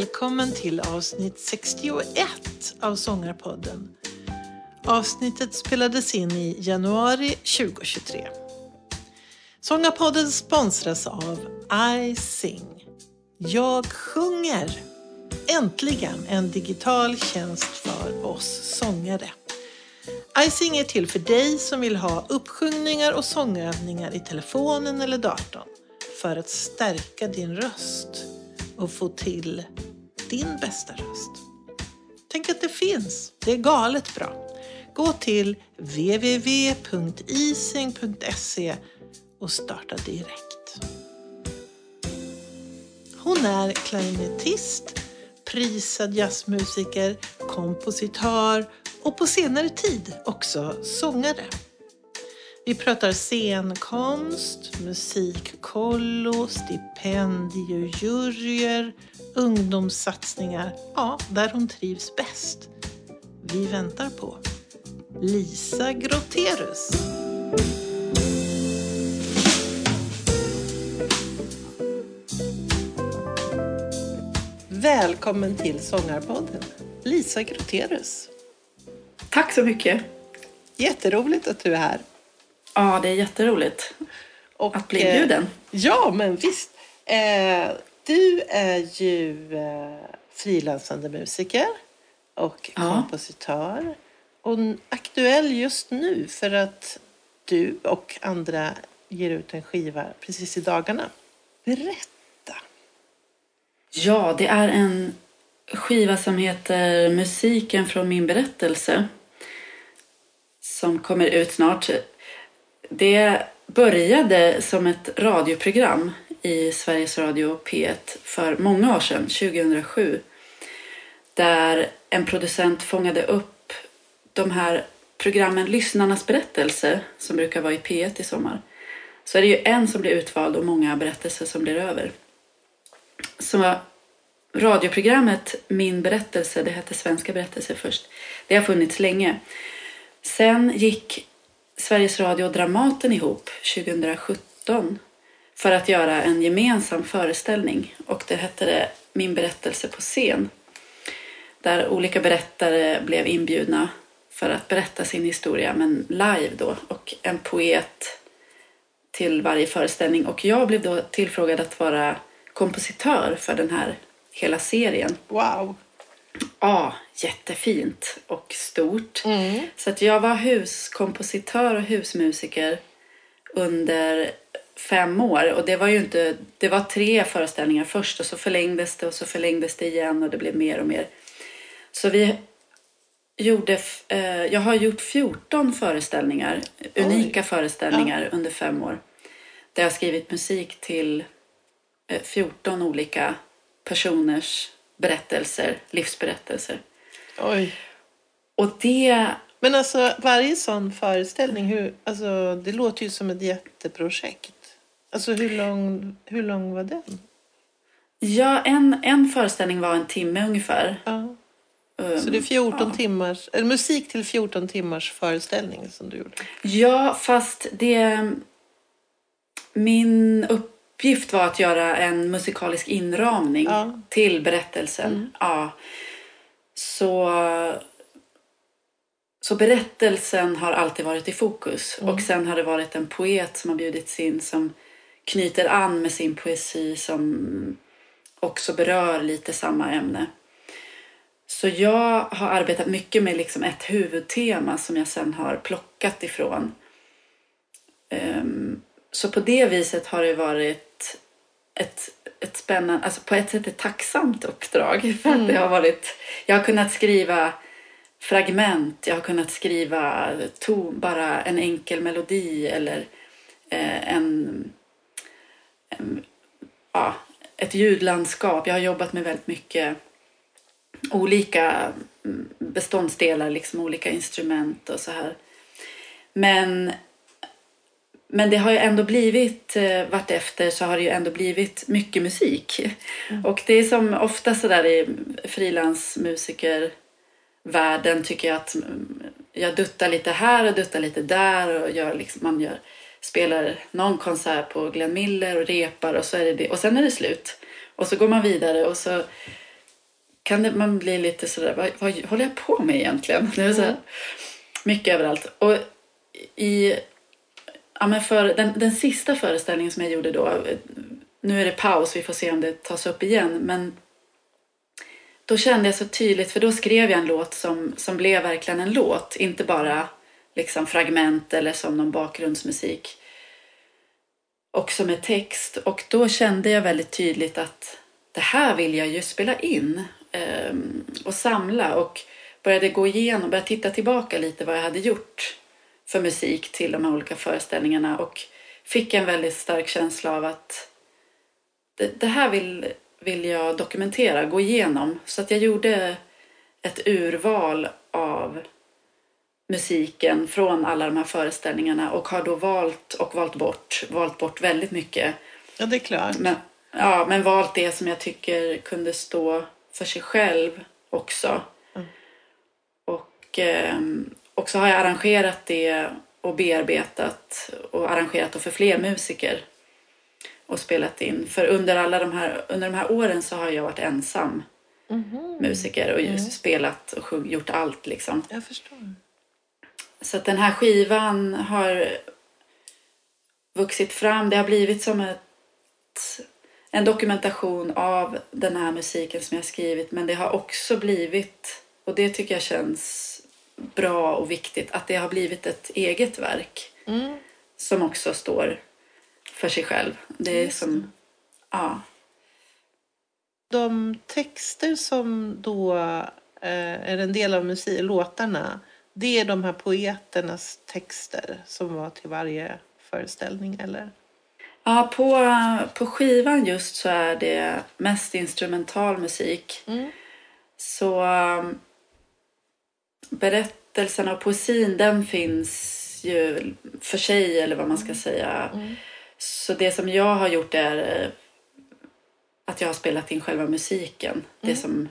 välkommen till avsnitt 61 av Sångarpodden. Avsnittet spelades in i januari 2023. Sångarpodden sponsras av I Sing. Jag sjunger. Äntligen en digital tjänst för oss sångare. iSing är till för dig som vill ha uppsjungningar och sångövningar i telefonen eller datorn för att stärka din röst och få till din bästa röst. Tänk att det finns. Det är galet bra. Gå till www.ising.se och starta direkt. Hon är klarinettist, prisad jazzmusiker, kompositör och på senare tid också sångare. Vi pratar scenkonst, musikkollo, stipendiejuryer, ungdomssatsningar. Ja, där hon trivs bäst. Vi väntar på Lisa Groterus. Välkommen till Sångarpodden, Lisa Groterus. Tack så mycket. Jätteroligt att du är här. Ja, det är jätteroligt Och, att bli eh, inbjuden. Ja, men visst. Eh, du är ju eh, frilansande musiker och Ja. kompositör. Och aktuell just nu för att du och andra ger ut en skiva precis i dagarna. Berätta. Ja, det är en skiva som heter Musiken från min berättelse. Som kommer ut snart. Det började som ett radioprogram i Sveriges Radio P1 för många år sedan, 2007. Där en producent fångade upp de här programmen Lyssnarnas berättelse som brukar vara i P1 i sommar. Så är det ju en som blir utvald och många berättelser som blir över. Så radioprogrammet Min berättelse, det hette Svenska berättelser först, det har funnits länge. Sen gick Sveriges Radio och Dramaten ihop 2017 för att göra en gemensam föreställning och det hette det Min berättelse på scen. Där olika berättare blev inbjudna för att berätta sin historia, men live då. Och en poet till varje föreställning. Och jag blev då tillfrågad att vara kompositör för den här hela serien. Wow. Ja, jättefint och stort. Mm. Så att jag var huskompositör och husmusiker under fem år. Och det var ju inte, det var tre föreställningar först och så förlängdes det och så förlängdes det igen och det blev mer och mer. Så vi gjorde, eh, jag har gjort 14 föreställningar, unika föreställningar under fem år. Där jag skrivit musik till eh, 14 olika personers berättelser, livsberättelser. Oj. Och det Men alltså varje sån föreställning, hur, alltså, det låter ju som ett jätteprojekt. Alltså hur lång, hur lång var den? Ja, en, en föreställning var en timme ungefär. Ja. Um, Så det är 14 ja. timmars, eller musik till 14 timmars föreställning som du gjorde? Ja, fast det... Min uppgift var att göra en musikalisk inramning Ja. till berättelsen. Ja. Så, så berättelsen har alltid varit i fokus. Och sen har det varit en poet som har bjudits in som knyter an med sin poesi som också berör lite samma ämne. Så jag har arbetat mycket med liksom ett huvudtema som jag sen har plockat ifrån. Ehm, så på det viset har det varit ett, ett spännande, alltså på ett sätt ett tacksamt uppdrag. För att det har varit, jag har kunnat skriva fragment, jag har kunnat skriva to, bara en enkel melodi eller eh, en, ja, ett ljudlandskap. Jag har jobbat med väldigt mycket olika mm, beståndsdelar, liksom olika instrument och så här. Men, men det har ju ändå blivit, eh, vartefter så har det ju ändå blivit mycket musik. Och det är som ofta så där i frilansmusikervärlden tycker jag att mm, jag duttar lite här och duttar lite där och gör liksom, man gör, spelar någon konsert på Glenn Miller och repar och så är det det. Och sen är det slut. Och så går man vidare och så kan det, man bli lite sådär, vad, vad håller jag på med egentligen? Det är så här, mycket överallt. Och i, ja, men för den, den sista föreställningen som jag gjorde då, nu är det paus, vi får se om det tas upp igen, men då kände jag så tydligt, för då skrev jag en låt som, som blev verkligen en låt, inte bara liksom fragment eller som någon bakgrundsmusik. Också med text. Och då kände jag väldigt tydligt att det här vill jag ju spela in ehm, och samla och började gå igenom, började titta tillbaka lite vad jag hade gjort för musik till de här olika föreställningarna och fick en väldigt stark känsla av att det, det här vill, vill jag dokumentera, gå igenom. Så att jag gjorde ett urval av musiken från alla de här föreställningarna och har då valt och valt bort, valt bort väldigt mycket. Ja, det är klart. Men, ja, men valt det som jag tycker kunde stå för sig själv också. Mm. Och, eh, och så har jag arrangerat det och bearbetat och arrangerat det för fler musiker och spelat in. För under alla de här, under de här åren så har jag varit ensam mm. musiker och mm. spelat och gjort allt liksom. Jag förstår. Så att den här skivan har vuxit fram. Det har blivit som ett, en dokumentation av den här musiken som jag skrivit. Men det har också blivit, och det tycker jag känns bra och viktigt, att det har blivit ett eget verk. Mm. Som också står för sig själv. Det är som, ja. De texter som då eh, är en del av musik, låtarna, det är de här poeternas texter som var till varje föreställning, eller? Ja, på, på skivan just så är det mest instrumental musik. Mm. Så um, berättelsen och poesin, den finns ju för sig, eller vad man ska säga. Mm. Så det som jag har gjort är eh, att jag har spelat in själva musiken. Mm. Det som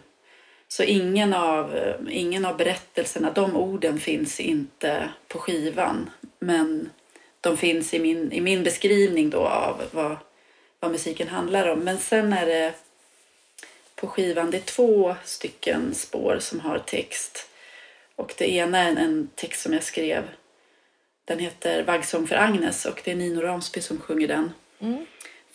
så ingen av, ingen av berättelserna, de orden finns inte på skivan. Men de finns i min, i min beskrivning då av vad, vad musiken handlar om. Men sen är det på skivan, det är två stycken spår som har text. Och det ena är en text som jag skrev. Den heter Vaggsång för Agnes och det är Nino Ramsby som sjunger den. Mm.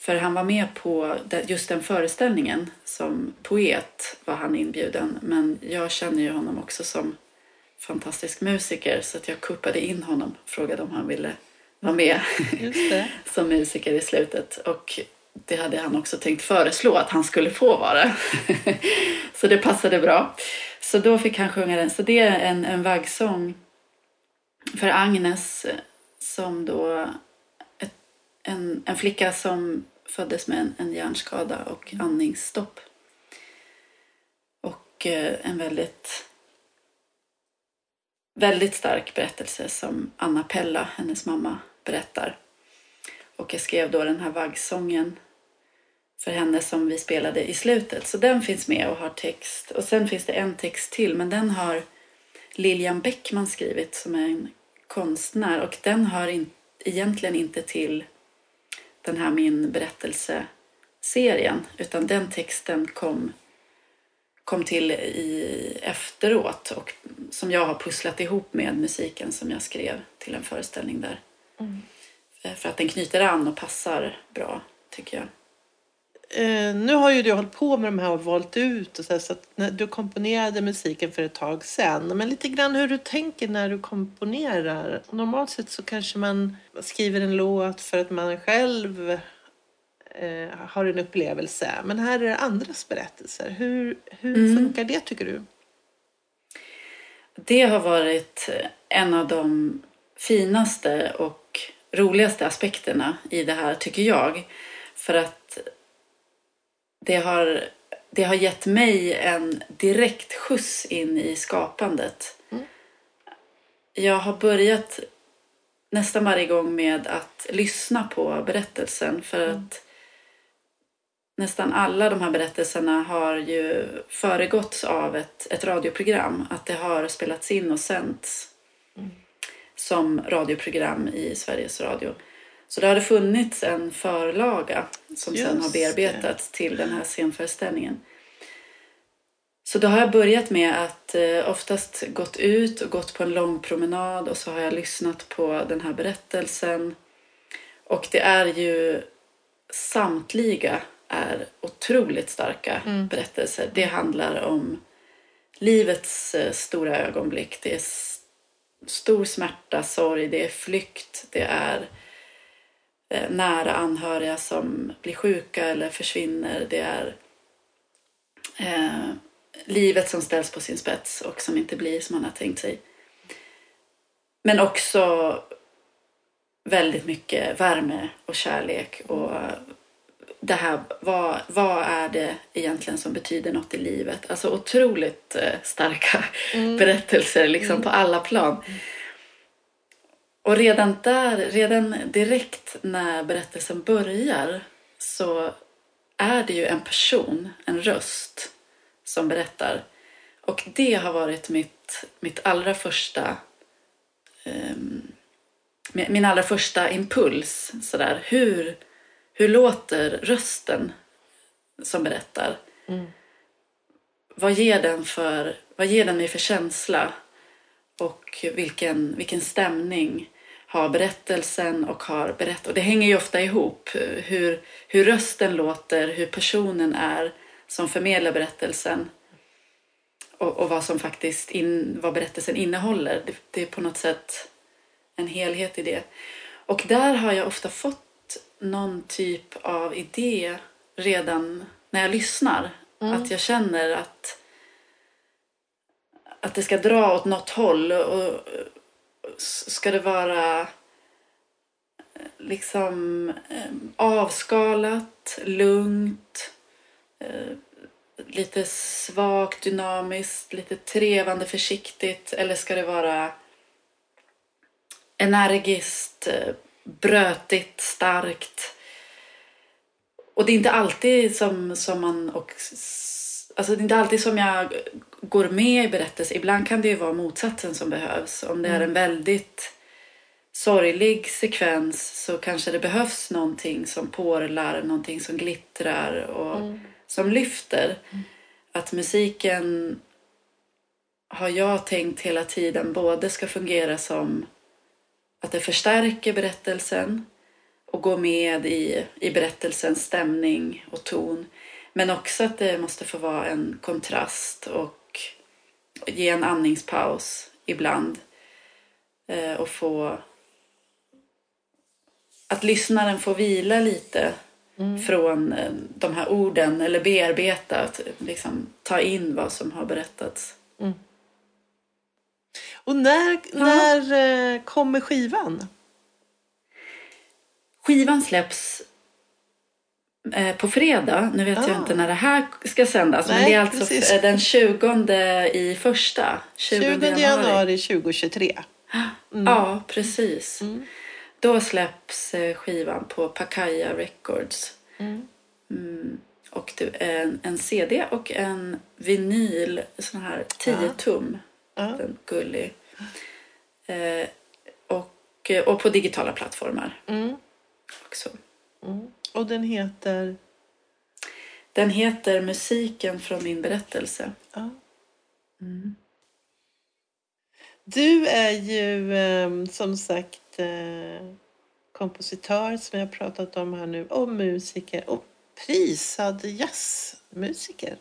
För han var med på just den föreställningen. Som poet var han inbjuden. Men jag känner ju honom också som fantastisk musiker. Så att jag kuppade in honom och frågade om han ville vara med som musiker i slutet. Och det hade han också tänkt föreslå att han skulle få vara. så det passade bra. Så då fick han sjunga den. Så det är en, en vaggsång för Agnes som då en, en flicka som föddes med en, en hjärnskada och andningsstopp. Och eh, en väldigt, väldigt stark berättelse som Anna Pella, hennes mamma, berättar. Och jag skrev då den här vaggsången för henne som vi spelade i slutet. Så den finns med och har text. Och sen finns det en text till, men den har Lilian Bäckman skrivit som är en konstnär och den hör in, egentligen inte till den här min berättelseserien utan den texten kom, kom till i, efteråt och som jag har pusslat ihop med musiken som jag skrev till en föreställning där. Mm. För att den knyter an och passar bra tycker jag. Eh, nu har ju du hållit på med de här och valt ut och så, här, så att när du komponerade musiken för ett tag sedan. Men lite grann hur du tänker när du komponerar. Normalt sett så kanske man skriver en låt för att man själv eh, har en upplevelse. Men här är det andras berättelser. Hur, hur mm. funkar det tycker du? Det har varit en av de finaste och roligaste aspekterna i det här tycker jag. För att det har, det har gett mig en direkt skjuts in i skapandet. Mm. Jag har börjat nästan varje gång med att lyssna på berättelsen för mm. att nästan alla de här berättelserna har ju föregåtts av ett, ett radioprogram. Att det har spelats in och sänts mm. som radioprogram i Sveriges Radio. Så det hade funnits en förlaga som Just sen har bearbetats det. till den här scenföreställningen. Så då har jag börjat med att eh, oftast gått ut och gått på en lång promenad och så har jag lyssnat på den här berättelsen. Och det är ju samtliga är otroligt starka Mm. berättelser. Det handlar om livets eh, stora ögonblick. Det är stor smärta, sorg, det är flykt, det är nära anhöriga som blir sjuka eller försvinner. Det är eh, livet som ställs på sin spets och som inte blir som man har tänkt sig. Men också väldigt mycket värme och kärlek och det här, vad, vad är det egentligen som betyder något i livet? Alltså otroligt eh, starka berättelser liksom på alla plan. Och redan där, redan direkt när berättelsen börjar så är det ju en person, en röst som berättar. Och det har varit mitt, mitt allra första ehm, min allra första impuls. Sådär. Hur, hur låter rösten som berättar? Vad, ger den för, vad ger den mig för känsla? Och vilken, vilken stämning har berättelsen och har berätt Och det hänger ju ofta ihop. Hur, hur rösten låter, hur personen är som förmedlar berättelsen och, och vad som faktiskt in, vad berättelsen innehåller. Det, det är på något sätt en helhet i det. Och där har jag ofta fått någon typ av idé redan när jag lyssnar. Att jag känner att, att det ska dra åt något håll. Och ska det vara eh, liksom eh, avskalat, lugnt, eh, lite svagt, dynamiskt, lite trevande, försiktigt? Eller ska det vara energiskt, brötigt, starkt. Och det är inte alltid som, som man... Och, alltså det är inte alltid som jag går med i berättelsen. Ibland kan det ju vara motsatsen som behövs. Om det är en väldigt sorglig sekvens så kanske det behövs någonting som porlar, någonting som glittrar och som lyfter. Att musiken har jag tänkt hela tiden både ska fungera som att det förstärker berättelsen och går med i, i berättelsens stämning och ton. Men också att det måste få vara en kontrast och ge en andningspaus ibland. Eh, och få... Att lyssnaren får vila lite från eh, de här orden eller bearbeta, att liksom ta in vad som har berättats. Och när, när eh, kommer skivan? Skivan släpps på fredag. Nu vet Ah. jag inte när det här ska sändas. men Nej, det är alltså precis. f- den 20 i första. 20 januari 2023. Ja, precis. Då släpps eh, skivan på Pacaya Records. Mm. Och det är en, en CD och en vinyl, sån här 10 tum. Ja. En gullig. Eh, och, och på digitala plattformar Mm. Och den heter? Den heter Musiken från min berättelse. Ja. Du är ju eh, som sagt eh, kompositör som jag pratat om här nu och musiker och prisad jazzmusiker.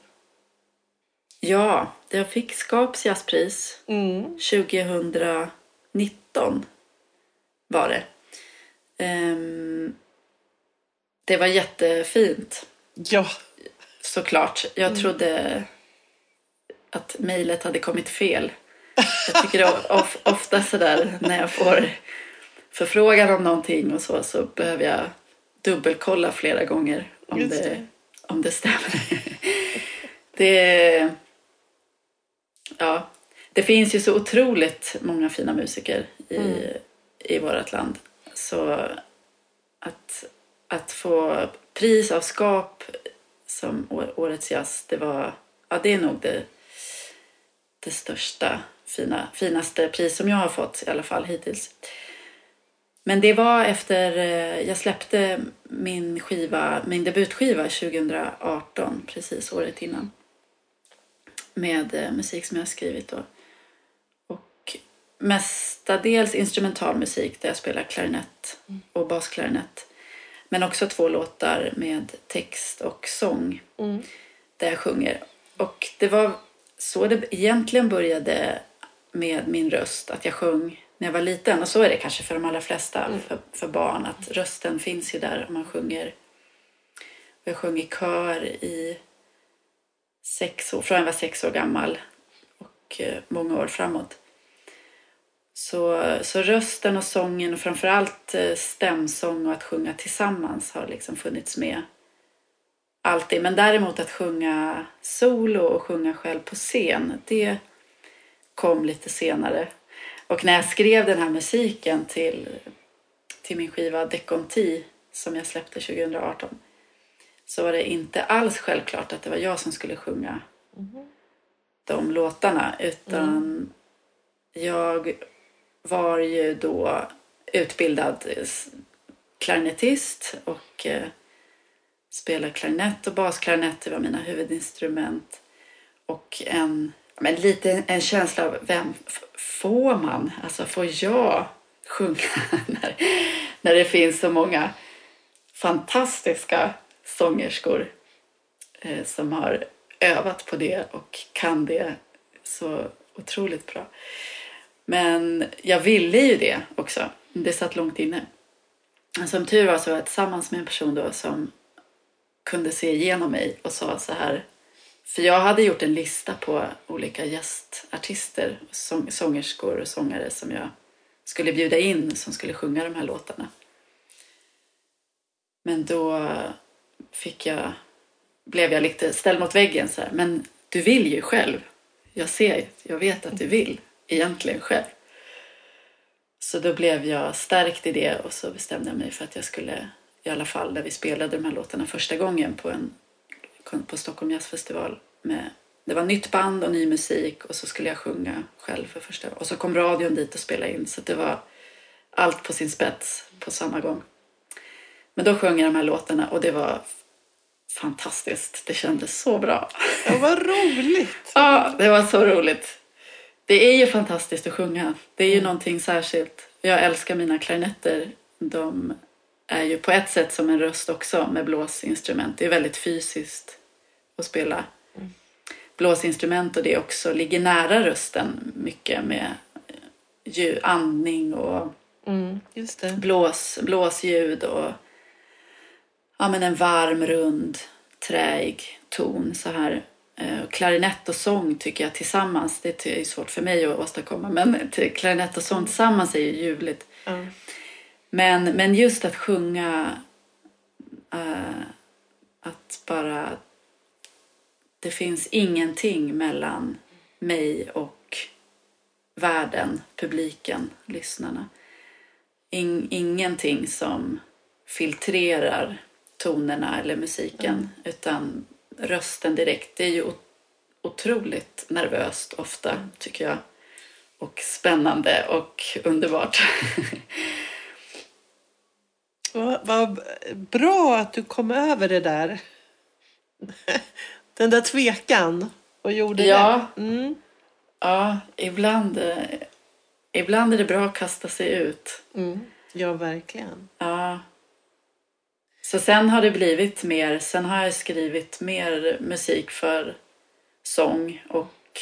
Ja, jag fick Skaps jazzpris Mm. 2019 var det. Ehm, det var jättefint Ja, såklart. Jag trodde att mejlet hade kommit fel. Jag tycker det of, ofta sådär när jag får förfrågan om någonting och så, så behöver jag dubbelkolla flera gånger om, Just det, det. om det stämmer. det, ja, det finns ju så otroligt många fina musiker i, i vårt land. Så att, att få pris av Skap som Årets jazz, det var, ja det är nog det, det största, fina, finaste pris som jag har fått i alla fall hittills. Men det var efter, eh, jag släppte min skiva, min debutskiva 2018, precis året innan. med eh, musik som jag har skrivit. Då. Och mestadels instrumental musik där jag spelar klarinett och basklarinett. Men också två låtar med text och sång Mm. där jag sjunger. Och det var så det egentligen började med min röst, att jag sjöng när jag var liten. Och så är det kanske för de allra flesta, för, för barn, att rösten finns ju där om man sjunger. Och jag sjöng i kör i sex år, från jag var sex år gammal och eh, många år framåt. Så, så rösten och sången och framförallt eh, stämsång och att sjunga tillsammans har liksom funnits med alltid. Men däremot att sjunga solo och sjunga själv på scen, det kom lite senare. Och när jag skrev den här musiken till, till min skiva Deconti som jag släppte 2018 så var det inte alls självklart att det var jag som skulle sjunga de låtarna utan jag var ju då utbildad klarinettist och eh, spelade klarinett och basklarinett, det var mina huvudinstrument. Och en, men lite en känsla av vem får man? Alltså får jag sjunga när, när det finns så många fantastiska sångerskor eh, som har övat på det och kan det så otroligt bra. Men jag ville ju det också. Det satt långt inne. Men Som tur var så var jag tillsammans med en person då som kunde se igenom mig och sa så här. För jag hade gjort en lista på olika gästartister, sång, sångerskor och sångare som jag skulle bjuda in som skulle sjunga de här låtarna. Men då fick jag, blev jag lite ställd mot väggen så här. Men du vill ju själv. Jag ser, jag vet att du vill egentligen själv. Så då blev jag stärkt i det och så bestämde jag mig för att jag skulle, i alla fall där vi spelade de här låtarna första gången på, en, på Stockholm Jazzfestival. Med, det var nytt band och ny musik och så skulle jag sjunga själv för första gången. Och så kom radion dit och spelade in så det var allt på sin spets på samma gång. Men då sjöng jag de här låtarna och det var fantastiskt. Det kändes så bra. Ja, vad roligt! Ja, det var så roligt. Det är ju fantastiskt att sjunga. Det är ju någonting särskilt. Jag älskar mina klarinetter. De är ju på ett sätt som en röst också med blåsinstrument. Det är väldigt fysiskt att spela blåsinstrument och det också ligger nära rösten mycket med ljud, andning och Mm, blås, blåsljud och ja, men en varm, rund, träig ton så här. Eh, Klarinett och sång tycker jag tillsammans, det är svårt för mig att åstadkomma, men klarinett och sång tillsammans är ju ljuvligt. Ja. Men, men just att sjunga, eh, att bara, det finns ingenting mellan mig och världen, publiken, lyssnarna. In, ingenting som filtrerar tonerna eller musiken utan rösten direkt. Det är ju otroligt nervöst ofta tycker jag. Och spännande och underbart. Vad, vad bra att du kom över det där. Den där tvekan och gjorde Ja. det. Mm. ja, ibland, eh, ibland är det bra att kasta sig ut. Mm. Ja, verkligen. Ja. Så sen har det blivit mer, sen har jag skrivit mer musik för sång och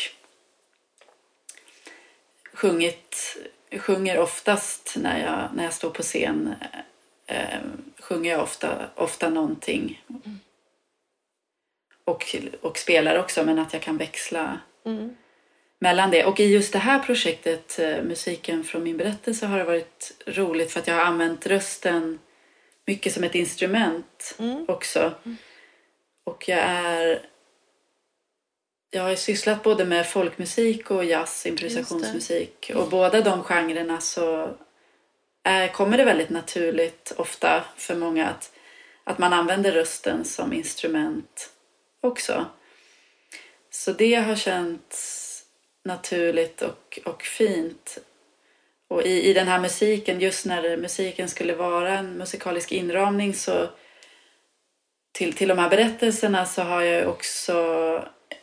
sjungit, sjunger oftast när jag, när jag står på scen eh, sjunger jag ofta, ofta någonting. Och, och spelar också, men att jag kan växla Mm. mellan det. Och i just det här projektet, eh, musiken från min berättelse, har det varit roligt för att jag har använt rösten mycket som ett instrument Mm. också. Och jag är... Jag har sysslat både med folkmusik och jazz, improvisationsmusik. Och båda de genrerna så är, kommer det väldigt naturligt ofta för många att, att man använder rösten som instrument också. Så det har känts naturligt och, och fint. Och i, i den här musiken, just när musiken skulle vara en musikalisk inramning så till, till de här berättelserna så har jag också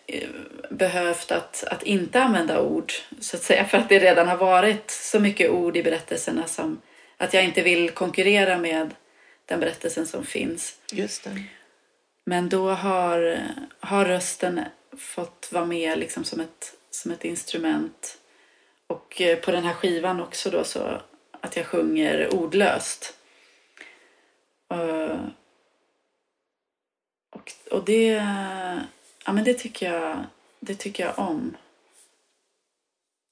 eh, behövt att, att inte använda ord, så att säga, för att det redan har varit så mycket ord i berättelserna som att jag inte vill konkurrera med den berättelsen som finns. Just det. Men då har, har rösten fått vara med liksom som, ett, som ett instrument. Och eh, på den här skivan också då så att jag sjunger ordlöst. Och, och, och det, ja, men det, tycker jag, det tycker jag om.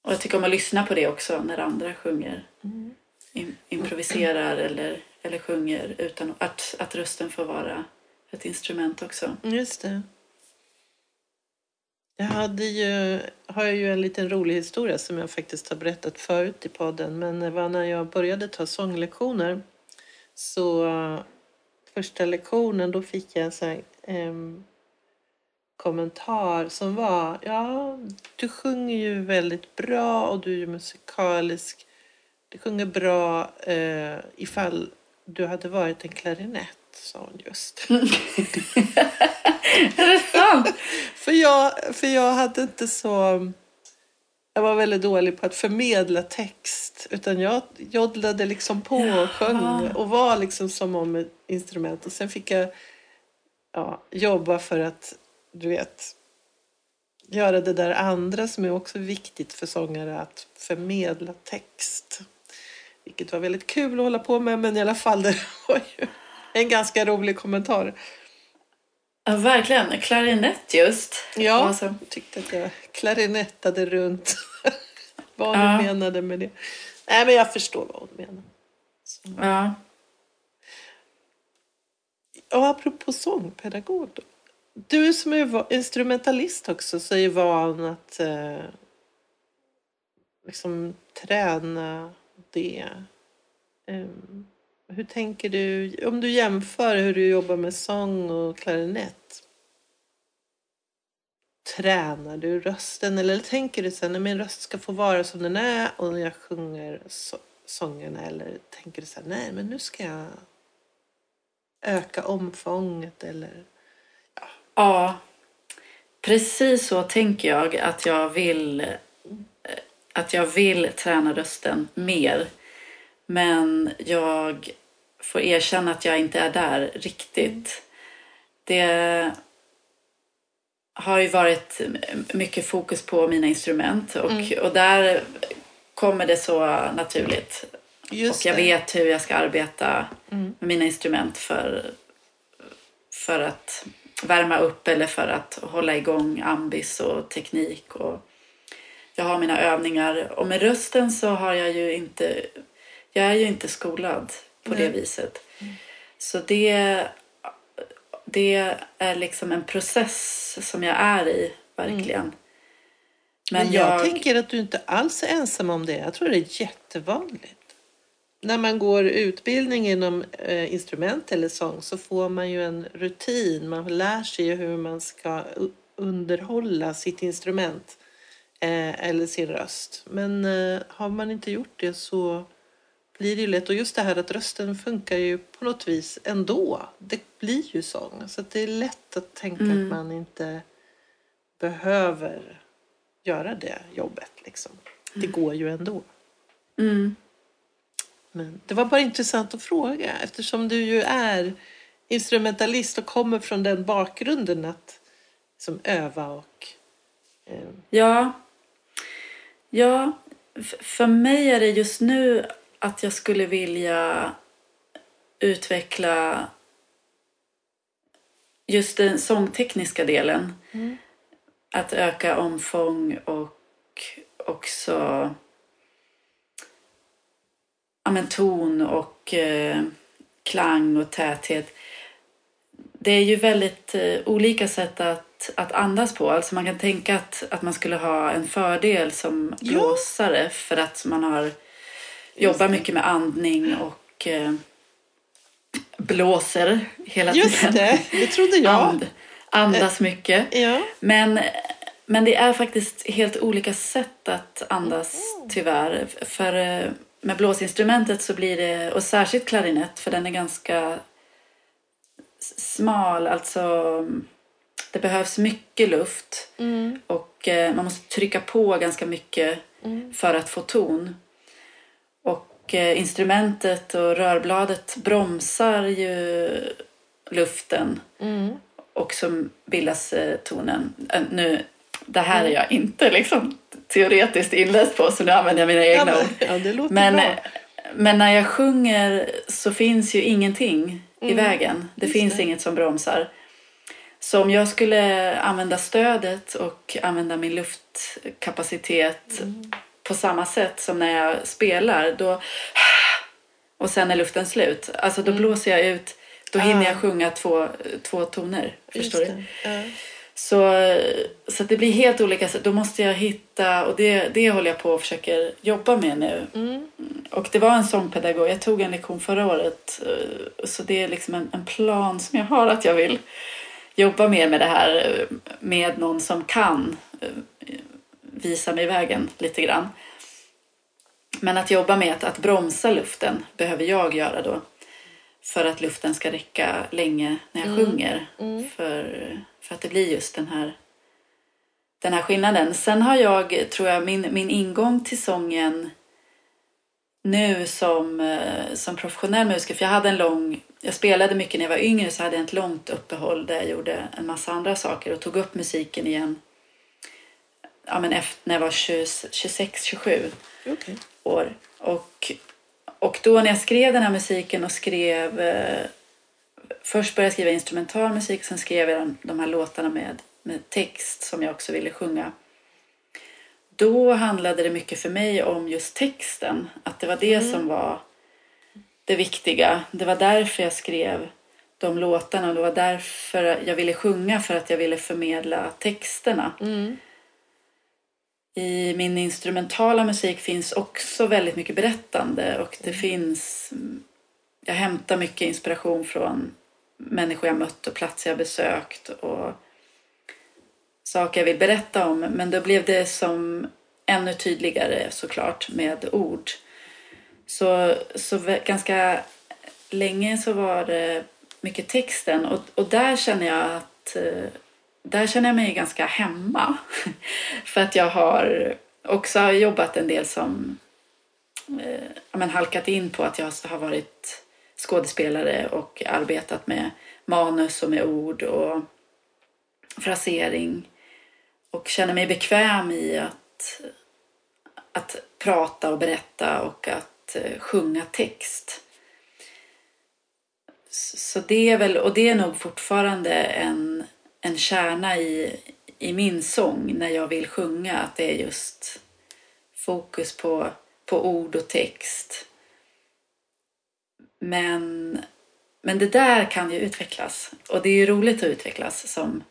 Och jag tycker om att lyssna på det också när andra sjunger. Mm. In, improviserar eller, eller sjunger utan att, att rösten får vara ett instrument också. Just det. Jag hade ju, har ju en liten rolig historia som jag faktiskt har berättat förut i podden. Men det var när jag började ta sånglektioner. Så första lektionen då fick jag en sån här, eh, kommentar som var Ja, du sjunger ju väldigt bra och du är ju musikalisk. Du sjunger bra eh, ifall du hade varit en klarinett, sa hon just. Är det sant? För jag, för jag hade inte så... Jag var väldigt dålig på att förmedla text. Utan jag joddlade liksom på och sjöng och var liksom som om ett instrument. Och sen fick jag ja, jobba för att, du vet, göra det där andra som är också viktigt för sångare, att förmedla text. Vilket var väldigt kul att hålla på med, men i alla fall det var ju en ganska rolig kommentar. Ja, verkligen. Klarinett just. Ja, Alltså, jag tyckte att jag klarinettade runt vad Ja. hon menade med det. Nej, men jag förstår vad hon menar. Så. ja. Och apropå sångpedagog då. Du som är instrumentalist också så är ju van att eh, liksom träna det. Ehm, hur tänker du, om du jämför hur du jobbar med sång och klarinett. Tränar du rösten? Eller tänker du sen när min röst ska få vara som den är och när jag sjunger så, sångerna? Eller tänker du så här, nej men nu ska jag öka omfånget? Eller Ja, precis så tänker jag att jag vill eh, att jag vill träna rösten mer. Men jag får erkänna att jag inte är där riktigt. Det har ju varit mycket fokus på mina instrument och, och där kommer det så naturligt. Just och jag det. vet hur jag ska arbeta Mm. med mina instrument för, för att värma upp eller för att hålla igång ambis och teknik. Och jag har mina övningar. Och med rösten så har jag ju inte... Jag är ju inte skolad på det Nej. viset. Så det, det är liksom en process som jag är i, verkligen. Men jag, tänker att du inte alls är ensam om det. Jag tror det är jättevanligt. När man går utbildning inom eh, instrument eller sång så får man ju en rutin. Man lär sig hur man ska underhålla sitt instrument eh, eller sin röst. Men eh, har man inte gjort det så blir det ju lätt. Och just det här att rösten funkar ju på något vis ändå. Det blir ju sång. Så det är lätt att tänka att man inte behöver göra det jobbet. Liksom. Det går ju ändå. Mm. Men det var bara intressant att fråga eftersom du ju är instrumentalist och kommer från den bakgrunden att liksom, öva och... Eh, Ja. Ja, för mig är det just nu att jag skulle vilja utveckla just den sångtekniska delen. Mm. Att öka omfång och också ja, men ton och eh, klang och täthet. Det är ju väldigt eh, olika sätt att, att andas på. Alltså man kan tänka att, att man skulle ha en fördel som Ja. blåsare för att man har jobbar mycket med andning och eh, blåser hela Just tiden. det, det trodde jag. And, andas mycket. Ja. Men, men det är faktiskt helt olika sätt att andas tyvärr. För eh, med blåsinstrumentet så blir det, och särskilt klarinett för den är ganska smal, alltså det behövs mycket luft Mm. och eh, man måste trycka på ganska mycket Mm. för att få ton. Och instrumentet och rörbladet bromsar ju luften Mm. och så bildas eh, tonen. Eh, nu, det här är jag inte liksom teoretiskt inläst på så nu använder jag mina Ja, egna men, ord. ja, Men, eh, men när jag sjunger så finns ju ingenting i vägen. Det just finns det. inget som bromsar. Så om jag skulle använda stödet och använda min luftkapacitet på samma sätt som när jag spelar då och sen är luften slut. Alltså då blåser jag ut. Då hinner jag Ah. sjunga två, två toner. Förstår du? Så, så det blir helt olika. sätt. Då måste jag hitta, och det, det håller jag på och försöker jobba med nu. Mm. Och det var en sångpedagog, jag tog en lektion förra året. eh, Så det är liksom en, en plan som jag har att jag vill jobba mer med det här eh, med någon som kan eh, visa mig vägen lite grann. Men att jobba med att, att bromsa luften behöver jag göra då. För att luften ska räcka länge när jag sjunger. För, för att det blir just den här, den här skillnaden. Sen har jag, tror jag, min, min ingång till sången nu som, eh, som professionell musiker. För jag hade en lång, jag spelade mycket när jag var yngre så hade jag ett långt uppehåll där jag gjorde en massa andra saker och tog upp musiken igen. Ja, men efter, när jag var 26-27 Okej. år. Och, och då när jag skrev den här musiken och skrev... Eh, först började jag skriva instrumental musik, sen skrev jag de, de här låtarna med, med text som jag också ville sjunga. Då handlade det mycket för mig om just texten. Att det var det som var det viktiga. Det var därför jag skrev de låtarna och det var därför jag ville sjunga för att jag ville förmedla texterna. Mm. I min instrumentala musik finns också väldigt mycket berättande och det finns... Jag hämtar mycket inspiration från människor jag mött och platser jag besökt och saker jag vill berätta om. Men då blev det som ännu tydligare såklart med ord. Så, så ganska länge så var det mycket texten och, och där känner jag att eh, där känner jag mig ganska hemma. För att jag har också jobbat en del som eh, men halkat in på att jag har varit skådespelare och arbetat med manus och med ord och frasering. Och känner mig bekväm i att, att prata och berätta och att eh, sjunga text. Så det är väl, och det är nog fortfarande en, en kärna i, i min sång när jag vill sjunga. Att det är just fokus på, på ord och text. Men, men det där kan ju utvecklas. Och det är ju roligt att utvecklas som,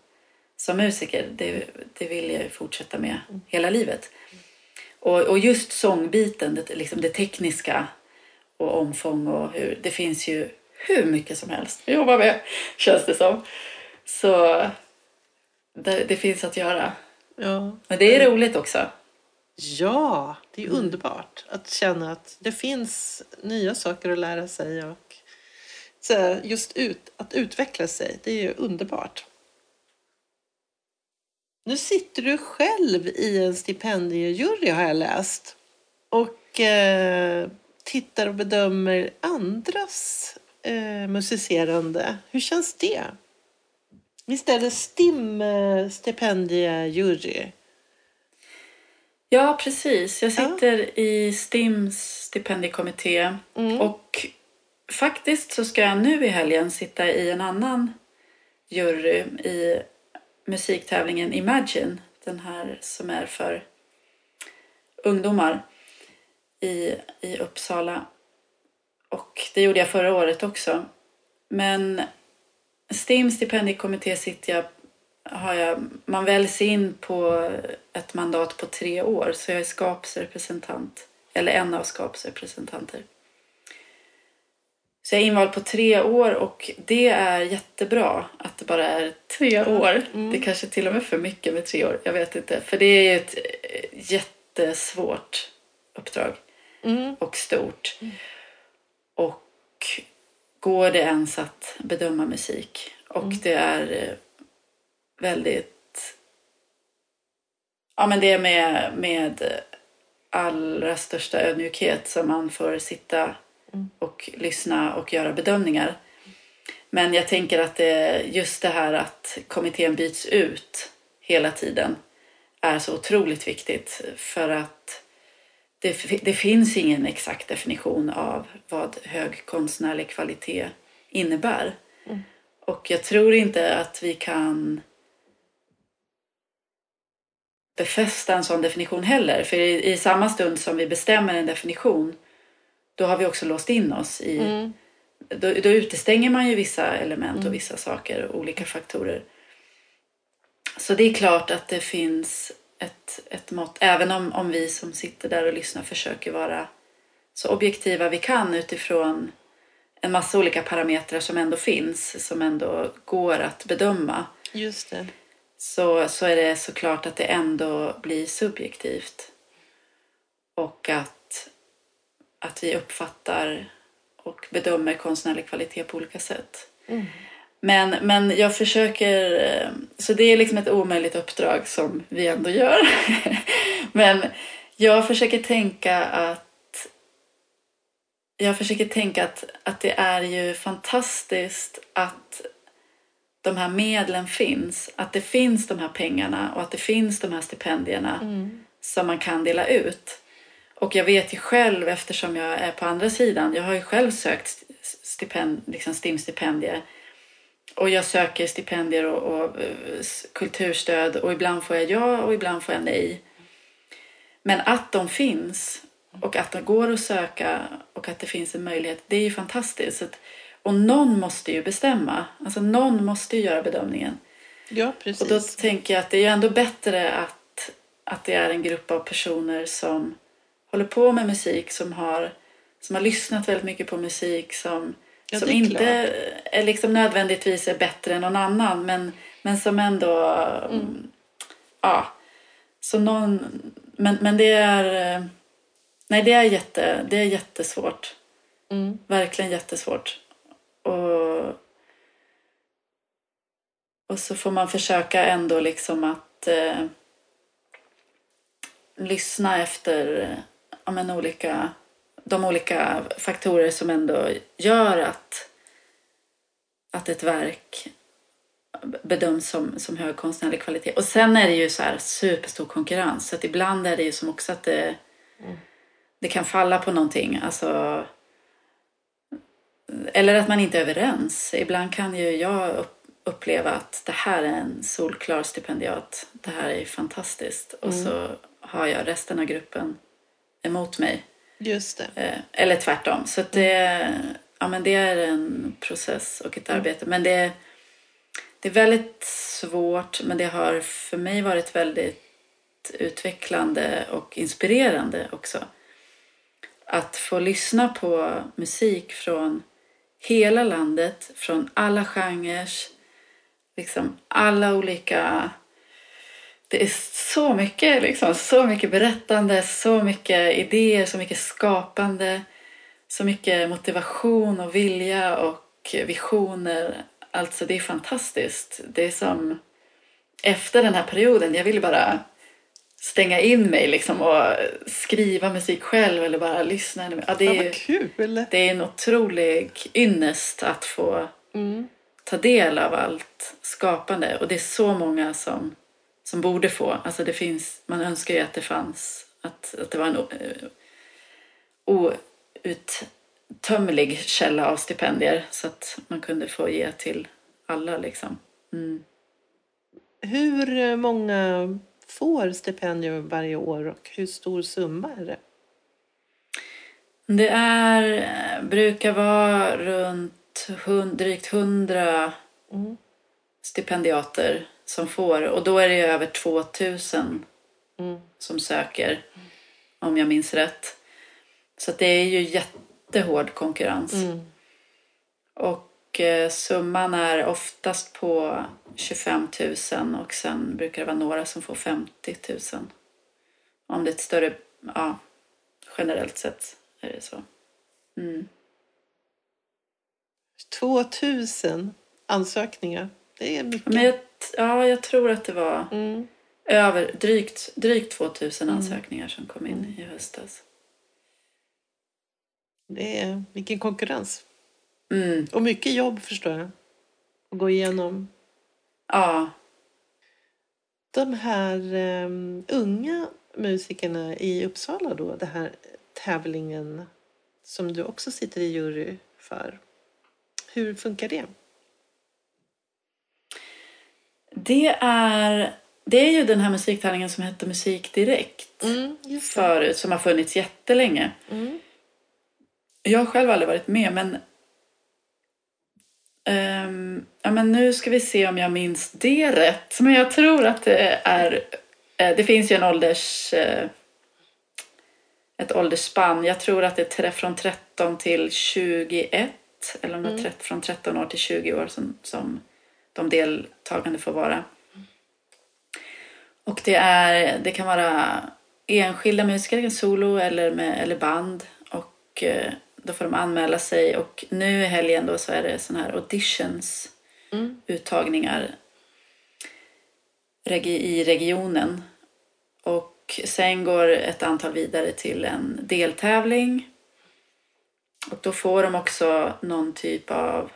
som musiker. Det, det vill jag ju fortsätta med hela livet. Och, och just sångbiten, det, liksom det tekniska och omfång och hur, det finns ju hur mycket som helst att jobba med, känns det som. Så det, det finns att göra. Ja. Men det är roligt också. ja, det är underbart att känna att det finns nya saker att lära sig och så just ut, att utveckla sig. Det är ju underbart. Nu sitter du själv i en stipendiejury har jag läst och eh, tittar och bedömer andras eh, musicerande. Hur känns det? Visst är det STIM eh, stipendiejury? Ja, precis. Jag sitter i STIMs stipendiekommitté Mm. och faktiskt så ska jag nu i helgen sitta i en annan jury i musiktävlingen Imagine, den här som är för ungdomar i, i Uppsala. Och det gjorde jag förra året också. Men STIM stipendiekommitté sitter jag, har jag, man väljs in på ett mandat på tre år så jag är skapsrepresentant, eller en av skapsrepresentanter. Så jag är invald på tre år och det är jättebra att det bara är tre år. Det är kanske till och med för mycket med tre år, jag vet inte. För det är ett eh, jättesvårt uppdrag Mm. och stort. Och går det ens att bedöma musik? Och det är... eh, väldigt... Ja, men det är med, med allra största ödmjukhet som man får sitta och lyssna och göra bedömningar. Men jag tänker att det, just det här att kommittén byts ut hela tiden är så otroligt viktigt för att det, det finns ingen exakt definition av vad hög konstnärlig kvalitet innebär. Mm. Och jag tror inte att vi kan befästa en sån definition heller. För i, i samma stund som vi bestämmer en definition då har vi också låst in oss i... Mm. Då, då utestänger man ju vissa element Mm. och vissa saker, olika faktorer. Så det är klart att det finns ett, ett mått, även om, om vi som sitter där och lyssnar försöker vara så objektiva vi kan utifrån en massa olika parametrar som ändå finns, som ändå går att bedöma, Just det. så, så är det såklart att det ändå blir subjektivt. Och att, att vi uppfattar och bedömer konstnärlig kvalitet på olika sätt. Mm. Men, men jag försöker, eh, så det är liksom ett omöjligt uppdrag som vi ändå gör. men jag försöker tänka att jag försöker tänka att, att det är ju fantastiskt att de här medlen finns. Att det finns de här pengarna och att det finns de här stipendierna Mm. som man kan dela ut. Och jag vet ju själv eftersom jag är på andra sidan. Jag har ju själv sökt stipend, liksom STIM-stipendier. Och jag söker stipendier och, och eh, kulturstöd och ibland får jag ja och ibland får jag nej. Men att de finns och att de går att söka och att det finns en möjlighet, det är ju fantastiskt. Att, och någon måste ju bestämma, alltså någon måste ju göra bedömningen. Ja, Och då precis. tänker jag att det är ju ändå bättre att, att det är en grupp av personer som håller på med musik, som har, som har lyssnat väldigt mycket på musik, som, Ja, som är inte klart. är liksom nödvändigtvis är bättre än någon annan, men, men som ändå... Mm. Ja. Så någon... Men, men det är... Nej, det är, jätte, det är jättesvårt. Mm. Verkligen jättesvårt. Och, och så får man försöka ändå liksom att eh, lyssna efter ja, men olika, de olika faktorer som ändå gör att, att ett verk bedöms som, som hög konstnärlig kvalitet. Och sen är det ju så här superstor konkurrens. Så att ibland är det ju som också att det, det kan falla på någonting. Alltså, eller att man inte är överens. Ibland kan ju jag upp, uppleva att det här är en solklar stipendiat. Det här är fantastiskt. Och så har jag resten av gruppen emot mig. Just det. Eh, eller tvärtom. Så det, ja, men det är en process och ett arbete. Men det, det är väldigt svårt. Men det har för mig varit väldigt utvecklande och inspirerande också. Att få lyssna på musik från hela landet, från alla genrer, liksom alla olika... Det är så mycket, liksom, så mycket berättande, så mycket idéer, så mycket skapande, så mycket motivation och vilja och visioner. Alltså det är fantastiskt. Det är som efter den här perioden, jag ville bara stänga in mig liksom och skriva musik själv eller bara lyssna. Ja, det, Ja, är, kul! det är en otrolig ynnest att få Mm. ta del av allt skapande. Och det är så många som, som borde få. Alltså det finns, man önskar ju att det fanns, att, att det var en o- outtömlig källa av stipendier så att man kunde få ge till alla liksom. Mm. Hur eh, många får stipendium varje år och hur stor summa är det? Det är, brukar vara runt hund, drygt hundra Mm. stipendiater som får och då är det ju över 2000 Mm. som söker om jag minns rätt. Så det är ju jättehård konkurrens. Mm. Och eh, summan är oftast på 25 000 och sen brukar det vara några som får 50 000. Om det är ett större, ja, generellt sett är det så. Mm. 2000 ansökningar. Det är mycket. Men jag ja, jag tror att det var Mm. över drygt, drygt 2000 ansökningar som kom in i höstas. Det är, vilken konkurrens. Mm. Och mycket jobb förstår jag. Att gå igenom Ja, de här um, unga musikerna i Uppsala då, den här tävlingen som du också sitter i jury för. Hur funkar det? Det är, det är ju den här musiktävlingen som hette Musik Direkt Mm, förut, som har funnits jättelänge. Mm. Jag har själv aldrig varit med, men Ehm, ja, men nu ska vi se om jag minns det rätt. Men jag tror att det är... eh, det finns ju en ålders... eh, ett åldersspann. Jag tror att det är från 13 till 21. Eller om det är 13, från 13 år till 20 år som, som de deltagande får vara. Och det, är, det kan vara enskilda musiker, solo eller, med, eller band. Och eh, då får de anmäla sig. Och nu i helgen då så är det såna här auditions, Mm. uttagningar i regionen. Och sen går ett antal vidare till en deltävling. Och då får de också någon typ av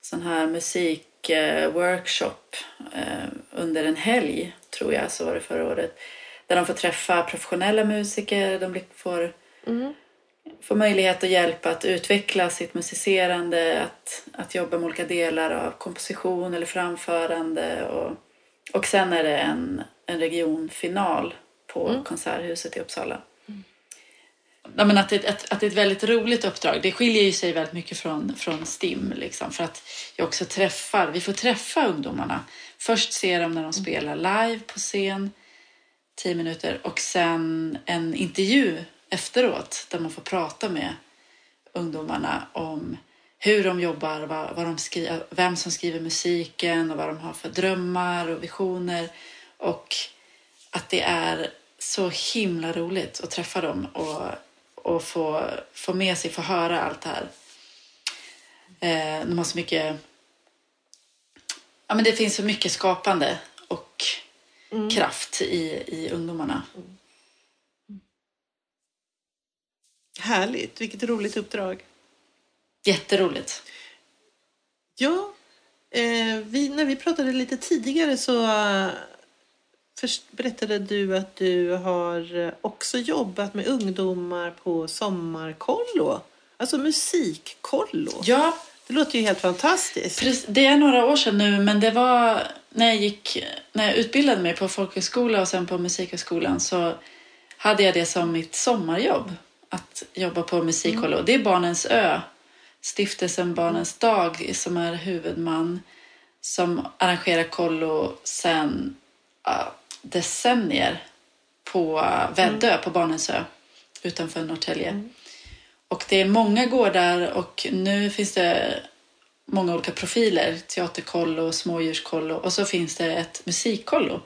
sån här musikworkshop eh, under en helg, tror jag, så var det förra året. Där de får träffa professionella musiker, de får, Mm. får möjlighet och hjälp att utveckla sitt musicerande, att, att jobba med olika delar av komposition eller framförande. Och, och sen är det en, en regionfinal på Konserthuset i Uppsala. Ja, men att, det, att, att det är ett väldigt roligt uppdrag. Det skiljer ju sig väldigt mycket från, från STIM. Liksom, för att jag också träffar, vi får träffa ungdomarna. Först ser dem när de spelar live på scen, tio minuter. Och sen en intervju efteråt där man får prata med ungdomarna om hur de jobbar, vad, vad de skriver, vem som skriver musiken och vad de har för drömmar och visioner. Och att det är så himla roligt att träffa dem och, och få, få med sig, få höra allt det här. Eh, de har så mycket... Ja, men det finns så mycket skapande och kraft i, i ungdomarna. Härligt, vilket roligt uppdrag. Jätteroligt. Ja, eh, vi, när vi pratade lite tidigare så först berättade du att du har eh, också jobbat med ungdomar på sommarkollo. Alltså musikkollo. Ja, Det låter ju helt fantastiskt. Precis, det är några år sedan nu, men det var när jag, gick, när jag utbildade mig på folkhögskola och sen på musikhögskolan så hade jag det som mitt sommarjobb. Att jobba på musikkollo. Det är Barnens ö, stiftelsen Barnens dag som är huvudman som arrangerar kollo ja, decennier på Väddö, på Barnens ö utanför Norrtälje. Och det är många gårdar och nu finns det många olika profiler. Teaterkollo, smådjurskollo och så finns det ett musikkollo.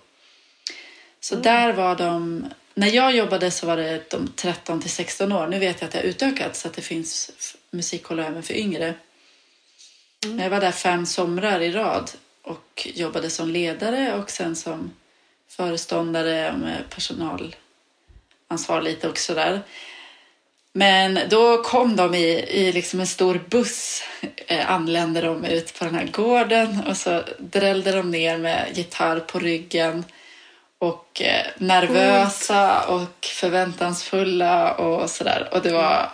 Så där var de... När jag jobbade så var det de 13 till 16 år. Nu vet jag att det har utökats så att det finns musikkollo även för yngre. Men Jag var där fem somrar i rad och jobbade som ledare och sen som föreståndare med personalansvar lite och sådär. Men då kom de i, i liksom en stor buss, eh, anlände de ut på den här gården och så drällde de ner med gitarr på ryggen och eh, nervösa och förväntansfulla och sådär. Och det var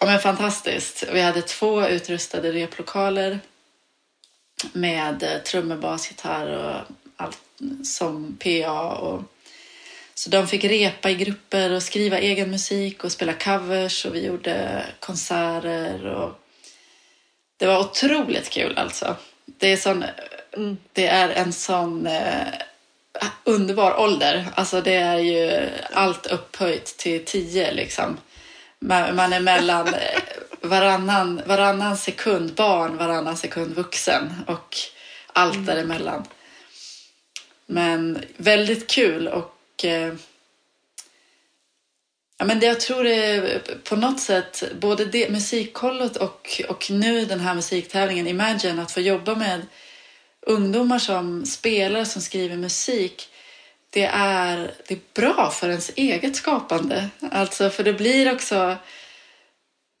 ja, men fantastiskt. Vi hade två utrustade replokaler med eh, trummor, bas, gitarr och allt som PA och så de fick repa i grupper och skriva egen musik och spela covers och vi gjorde konserter och det var otroligt kul alltså. Det är, sån, det är en sån eh, underbar ålder. Alltså det är ju allt upphöjt till tio liksom. Man, man är mellan eh, varannan, varannan sekund barn, varannan sekund vuxen och allt däremellan. Men väldigt kul och eh, ja, men det, jag tror det är på något sätt både det, musikkollot och, och nu den här musiktävlingen Imagine att få jobba med ungdomar som spelar, som skriver musik, det är, det är bra för ens eget skapande. Alltså, för det blir också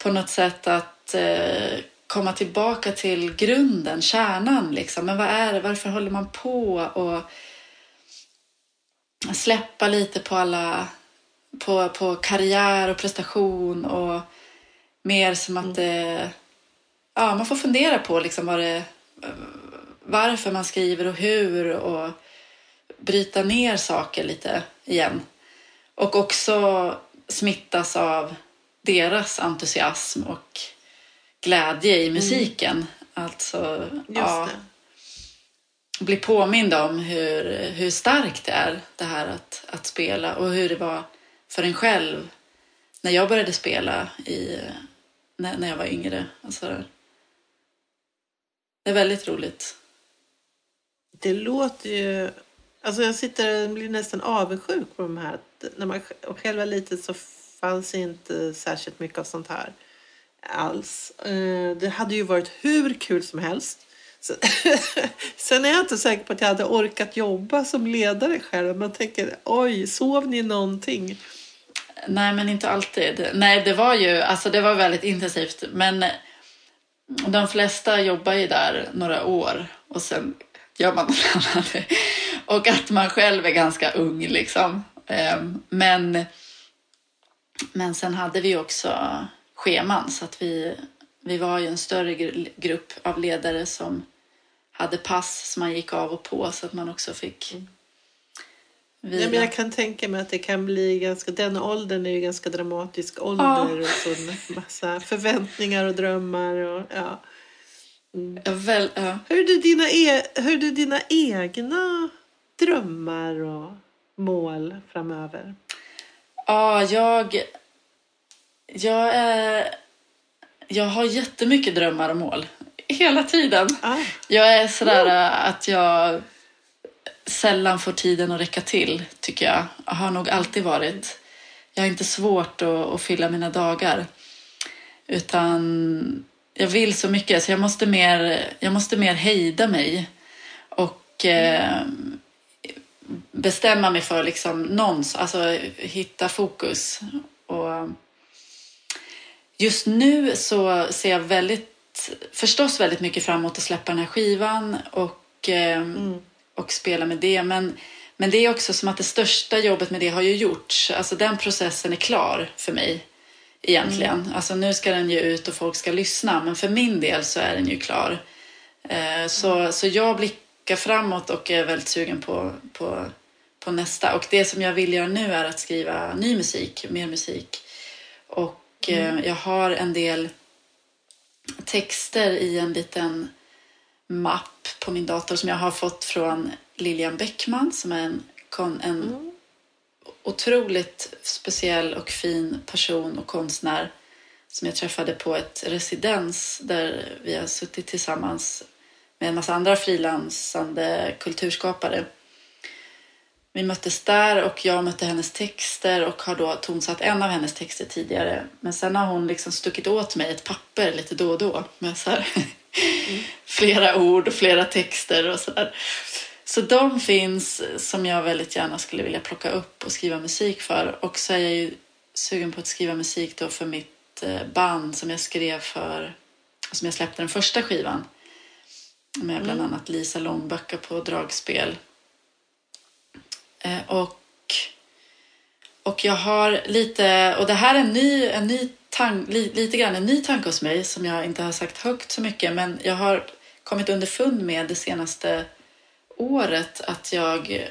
på något sätt att eh, komma tillbaka till grunden, kärnan. Liksom. Men vad är det? Varför håller man på? Och släppa lite på alla på, på karriär och prestation och mer som att det, ja, man får fundera på liksom vad det, varför man skriver och hur och bryta ner saker lite igen. Och också smittas av deras entusiasm och glädje i musiken. Mm. Alltså, ja, bli påmind om hur, hur starkt det är det här att, att spela och hur det var för en själv när jag började spela i, när, när jag var yngre. Alltså, det är väldigt roligt. Det låter ju... Alltså jag sitter och blir nästan avundsjuk på de här. När man själv var liten så fanns inte särskilt mycket av sånt här alls. Eh, det hade ju varit hur kul som helst. Sen är jag inte säker på att jag hade orkat jobba som ledare själv. Man tänker, oj, sov ni någonting? Nej, men inte alltid. Nej, det var ju alltså det var väldigt intensivt. Men eh, de flesta jobbar ju där några år och sen gör man något annat. Och att man själv är ganska ung liksom. Ehm, men, men sen hade vi också scheman så att vi, vi var ju en större grupp av ledare som hade pass som man gick av och på så att man också fick mm. vila. Ja, men jag kan tänka mig att det kan bli ganska, den åldern är ju ganska dramatisk ålder ja. och så massa förväntningar och drömmar och ja. Mm. ja, väl, ja. Hur, är dina e, hur är dina egna drömmar och mål framöver? Ja, jag, jag, är, jag har jättemycket drömmar och mål hela tiden. Ah. Jag är sådär oh. att jag sällan får tiden att räcka till, tycker jag. Jag har nog alltid varit. Jag har inte svårt att, att fylla mina dagar. Utan jag vill så mycket så jag måste mer, jag måste mer hejda mig. Och eh, bestämma mig för liksom någons, alltså hitta fokus. Och just nu så ser jag väldigt förstås väldigt mycket fram emot att släppa den här skivan och, eh, mm. och spela med det. Men, men det är också som att det största jobbet med det har ju gjorts. Alltså den processen är klar för mig egentligen. Mm. Alltså nu ska den ju ut och folk ska lyssna. Men för min del så är den ju klar. Eh, så, mm. så jag blickar framåt och är väldigt sugen på, på, på nästa. Och det som jag vill göra nu är att skriva ny musik, mer musik. Och eh, mm. jag har en del texter i en liten mapp på min dator som jag har fått från Lilian Bäckman som är en, en mm. otroligt speciell och fin person och konstnär som jag träffade på ett residens där vi har suttit tillsammans med en massa andra frilansande kulturskapare. Vi möttes där och jag mötte hennes texter och har då tonsatt en av hennes texter tidigare. Men sen har hon liksom stuckit åt mig ett papper lite då och då med så här, mm. flera ord och flera texter och sådär. Så de finns som jag väldigt gärna skulle vilja plocka upp och skriva musik för. Och så är jag ju sugen på att skriva musik då för mitt eh, band som jag skrev för, som jag släppte den första skivan. Med bland mm. annat Lisa Långbacka på dragspel Eh, och, och jag har lite, och det här är en ny, en ny tank, lite grann en ny tanke hos mig som jag inte har sagt högt så mycket men jag har kommit underfund med det senaste året att jag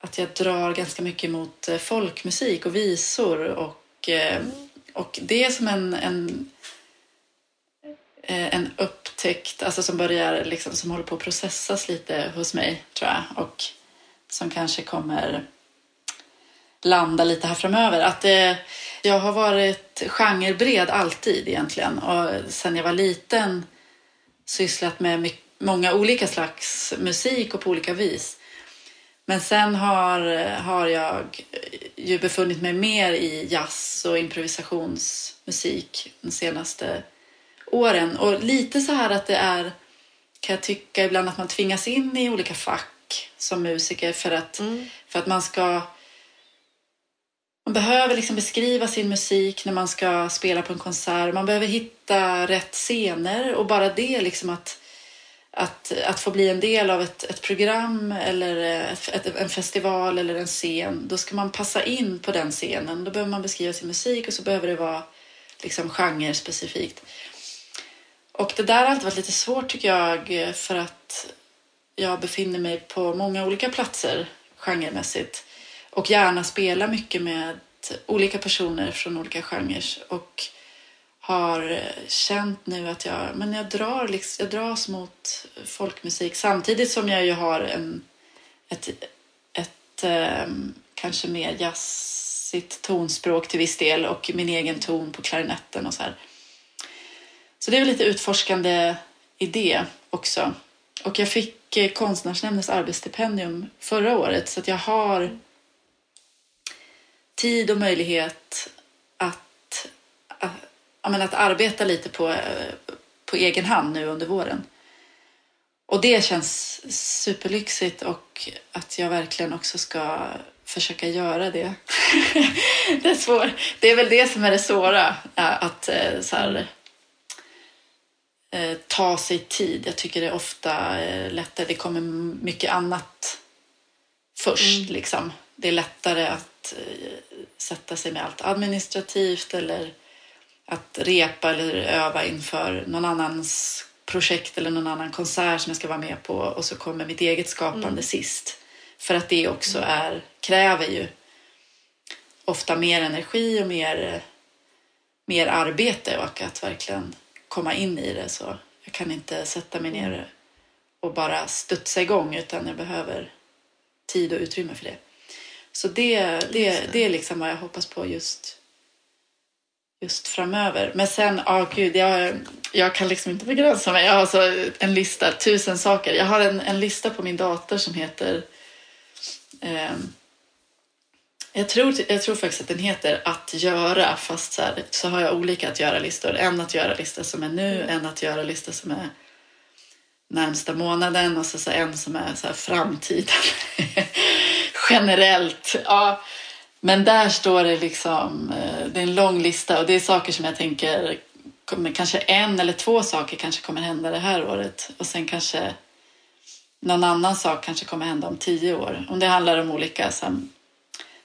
att jag drar ganska mycket mot eh, folkmusik och visor och, eh, och det är som en, en, en upptäckt alltså som börjar liksom, som håller på att processas lite hos mig tror jag. Och som kanske kommer landa lite här framöver. Att det, jag har varit genrebred alltid egentligen och sen jag var liten sysslat med mycket, många olika slags musik och på olika vis. Men sen har, har jag ju befunnit mig mer i jazz och improvisationsmusik de senaste åren. Och lite så här att det är kan jag tycka ibland att man tvingas in i olika fack som musiker för att, Mm. för att man ska man behöver liksom beskriva sin musik när man ska spela på en konsert. Man behöver hitta rätt scener och bara det liksom att, att, att få bli en del av ett, ett program eller ett, en festival eller en scen. Då ska man passa in på den scenen. Då behöver man beskriva sin musik och så behöver det vara liksom genrespecifikt. Och det där har alltid varit lite svårt tycker jag för att jag befinner mig på många olika platser genremässigt och gärna spelar mycket med olika personer från olika genrer och har känt nu att jag, men jag, drar liksom, jag dras mot folkmusik samtidigt som jag ju har en, ett, ett ehm, kanske mer jazzigt tonspråk till viss del och min egen ton på klarinetten och så här. Så det är väl lite utforskande idé också. Och jag fick Eh, konstnärsnämndens arbetsstipendium förra året så att jag har tid och möjlighet att, eh, att, menar, att arbeta lite på, eh, på egen hand nu under våren. Och det känns superlyxigt och att jag verkligen också ska försöka göra det. det är svår. Det är väl det som är det svåra. Att så här, eh, ta sig tid. Jag tycker det är ofta eh, lättare. Det kommer mycket annat först. Mm. Liksom. Det är lättare att eh, sätta sig med allt administrativt eller att repa eller öva inför någon annans projekt eller någon annan konsert som jag ska vara med på och så kommer mitt eget skapande Mm. sist. För att det också är, kräver ju ofta mer energi och mer, mer arbete och att verkligen komma in i det. Så jag kan inte sätta mig ner och bara studsa igång utan jag behöver tid och utrymme för det. Så det, det, det. är liksom vad jag hoppas på just, just framöver. Men sen, ja gud, jag, jag kan liksom inte begränsa mig. Jag har alltså en lista, tusen saker. Jag har en, en lista på min dator som heter ehm, jag tror, jag tror faktiskt att den heter att göra fast så, här, så har jag olika att göra-listor. En att göra-lista som är nu, en att göra-lista som är närmsta månaden och så, så en som är så här framtiden. Generellt. Ja. Men där står det liksom, eh, det är en lång lista och det är saker som jag tänker, kommer, kanske en eller två saker kanske kommer hända det här året och sen kanske någon annan sak kanske kommer hända om tio år. Om det handlar om olika så här,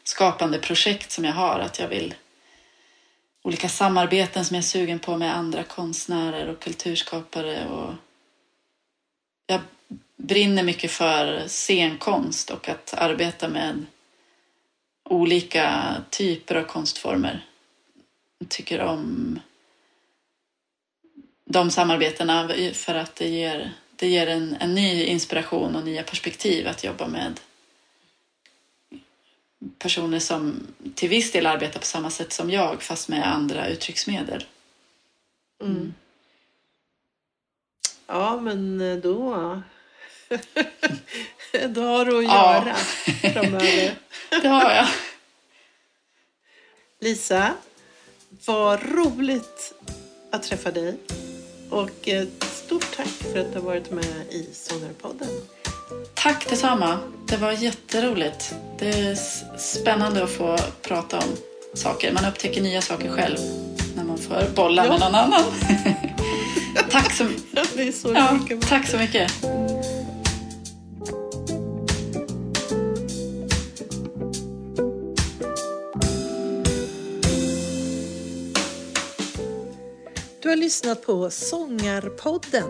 skapande projekt som jag har, att jag vill olika samarbeten som jag är sugen på med andra konstnärer och kulturskapare och jag brinner mycket för scenkonst och att arbeta med olika typer av konstformer. Jag tycker om de samarbetena för att det ger, det ger en, en ny inspiration och nya perspektiv att jobba med personer som till viss del arbetar på samma sätt som jag fast med andra uttrycksmedel. Mm. Ja, men eh, då... då har du att Ja. göra framöver. Det har jag. Lisa, vad roligt att träffa dig. Och ett stort tack för att du har varit med i Sångarpodden. Tack detsamma. Det var jätteroligt. Det är spännande att få prata om saker. Man upptäcker nya saker själv när man får bolla Ja. med någon annan. tack, så, Det är så ja, mycket tack så mycket. Du har lyssnat på Sångarpodden.